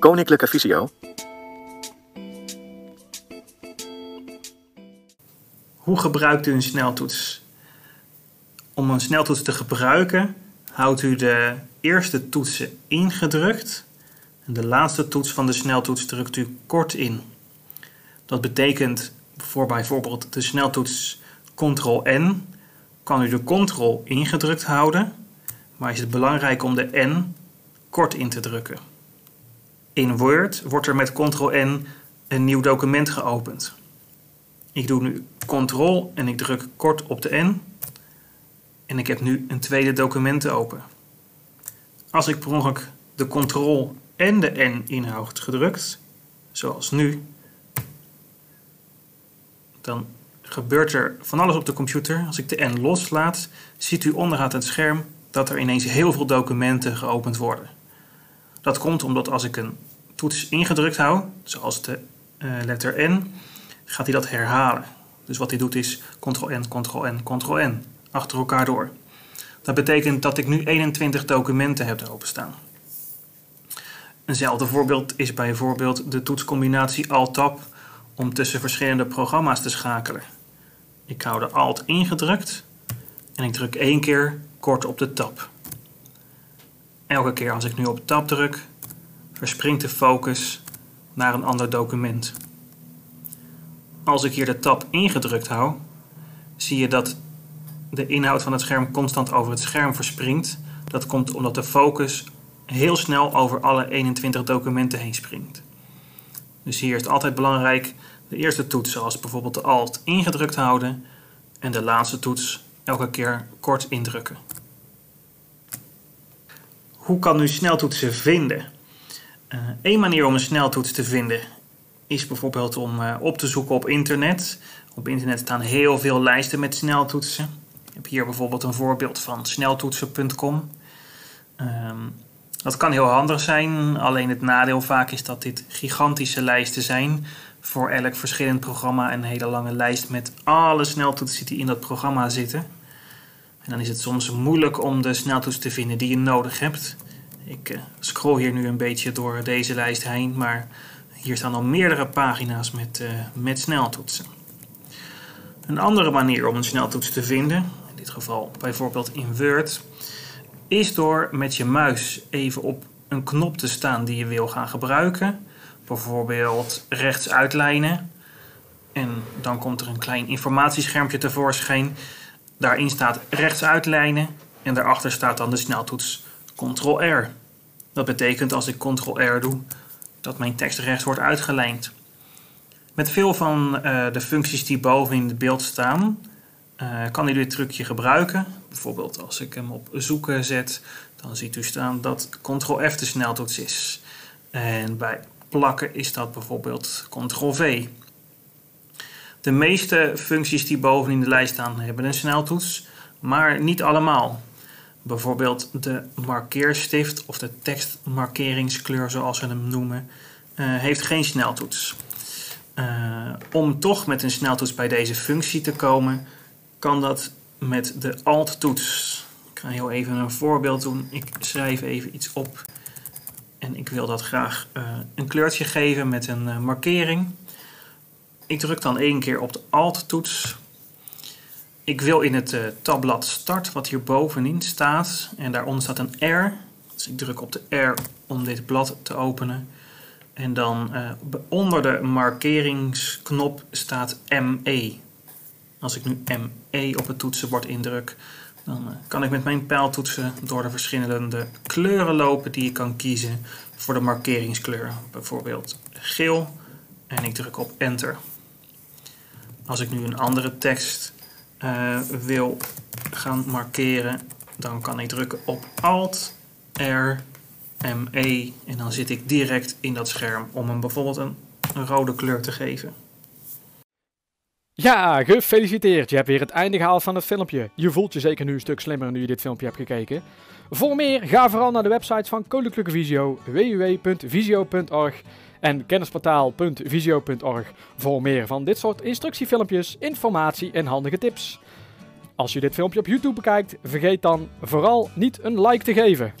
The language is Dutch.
Koninklijke Visio. Hoe gebruikt u een sneltoets? Om een sneltoets te gebruiken, houdt u de eerste toetsen ingedrukt en de laatste toets van de sneltoets drukt u kort in. Dat betekent voor bijvoorbeeld de sneltoets Ctrl-N kan u de Ctrl ingedrukt houden, maar is het belangrijk om de N kort in te drukken. In Word wordt er met Ctrl-N een nieuw document geopend. Ik doe nu Ctrl en ik druk kort op de N. En ik heb nu een tweede document open. Als ik per ongeluk de Ctrl en de N inhoud gedrukt, zoals nu, dan gebeurt er van alles op de computer. Als ik de N loslaat, ziet u onderaan het scherm dat er ineens heel veel documenten geopend worden. Dat komt omdat als ik een toets ingedrukt hou, zoals de uh, letter N, gaat hij dat herhalen. Dus wat hij doet is Ctrl-N, Ctrl-N, Ctrl-N, achter elkaar door. Dat betekent dat ik nu 21 documenten heb openstaan. Eenzelfde voorbeeld is bijvoorbeeld de toetscombinatie Alt-Tab om tussen verschillende programma's te schakelen. Ik hou de Alt ingedrukt en ik druk één keer kort op de tab. Elke keer als ik nu op tab druk, verspringt de focus naar een ander document. Als ik hier de tab ingedrukt hou, zie je dat de inhoud van het scherm constant over het scherm verspringt. Dat komt omdat de focus heel snel over alle 21 documenten heen springt. Dus hier is het altijd belangrijk de eerste toets, zoals bijvoorbeeld de Alt, ingedrukt houden en de laatste toets elke keer kort indrukken. Hoe kan u sneltoetsen vinden? Eén uh, manier om een sneltoets te vinden is bijvoorbeeld om uh, op te zoeken op internet. Op internet staan heel veel lijsten met sneltoetsen. Ik heb hier bijvoorbeeld een voorbeeld van sneltoetsen.com. Um, dat kan heel handig zijn, alleen het nadeel vaak is dat dit gigantische lijsten zijn. Voor elk verschillend programma een hele lange lijst met alle sneltoetsen die in dat programma zitten. En dan is het soms moeilijk om de sneltoets te vinden die je nodig hebt. Ik uh, scroll hier nu een beetje door deze lijst heen, maar hier staan al meerdere pagina's met, uh, met sneltoetsen. Een andere manier om een sneltoets te vinden, in dit geval bijvoorbeeld in Word, is door met je muis even op een knop te staan die je wil gaan gebruiken. Bijvoorbeeld rechts uitlijnen. En dan komt er een klein informatieschermpje tevoorschijn. Daarin staat rechts uitlijnen en daarachter staat dan de sneltoets Ctrl-R. Dat betekent als ik Ctrl-R doe dat mijn tekst rechts wordt uitgelijnd. Met veel van uh, de functies die boven in het beeld staan, uh, kan u dit trucje gebruiken. Bijvoorbeeld als ik hem op zoeken zet, dan ziet u staan dat Ctrl-F de sneltoets is. En bij plakken is dat bijvoorbeeld Ctrl-V. De meeste functies die boven in de lijst staan hebben een sneltoets, maar niet allemaal. Bijvoorbeeld de markeerstift of de tekstmarkeringskleur zoals we hem noemen, uh, heeft geen sneltoets. Uh, om toch met een sneltoets bij deze functie te komen, kan dat met de Alt-toets. Ik ga heel even een voorbeeld doen. Ik schrijf even iets op en ik wil dat graag uh, een kleurtje geven met een markering. Ik druk dan één keer op de Alt-toets. Ik wil in het uh, tabblad Start, wat hier bovenin staat, en daaronder staat een R. Dus ik druk op de R om dit blad te openen. En dan onder de markeringsknop staat ME. Als ik nu ME op het toetsenbord indruk, dan uh, kan ik met mijn pijltoetsen door de verschillende kleuren lopen die ik kan kiezen voor de markeringskleur. Bijvoorbeeld geel en ik druk op enter. Als ik nu een andere tekst uh, wil gaan markeren, dan kan ik drukken op Alt, R, ME en dan zit ik direct in dat scherm om hem bijvoorbeeld een rode kleur te geven. Ja, gefeliciteerd. Je hebt weer het einde gehaald van het filmpje. Je voelt je zeker nu een stuk slimmer nu je dit filmpje hebt gekeken. Voor meer, ga vooral naar de websites van Koninklijke Visio, www.visio.org en kennisportaal.visio.org voor meer van dit soort instructiefilmpjes, informatie en handige tips. Als je dit filmpje op YouTube bekijkt, vergeet dan vooral niet een like te geven.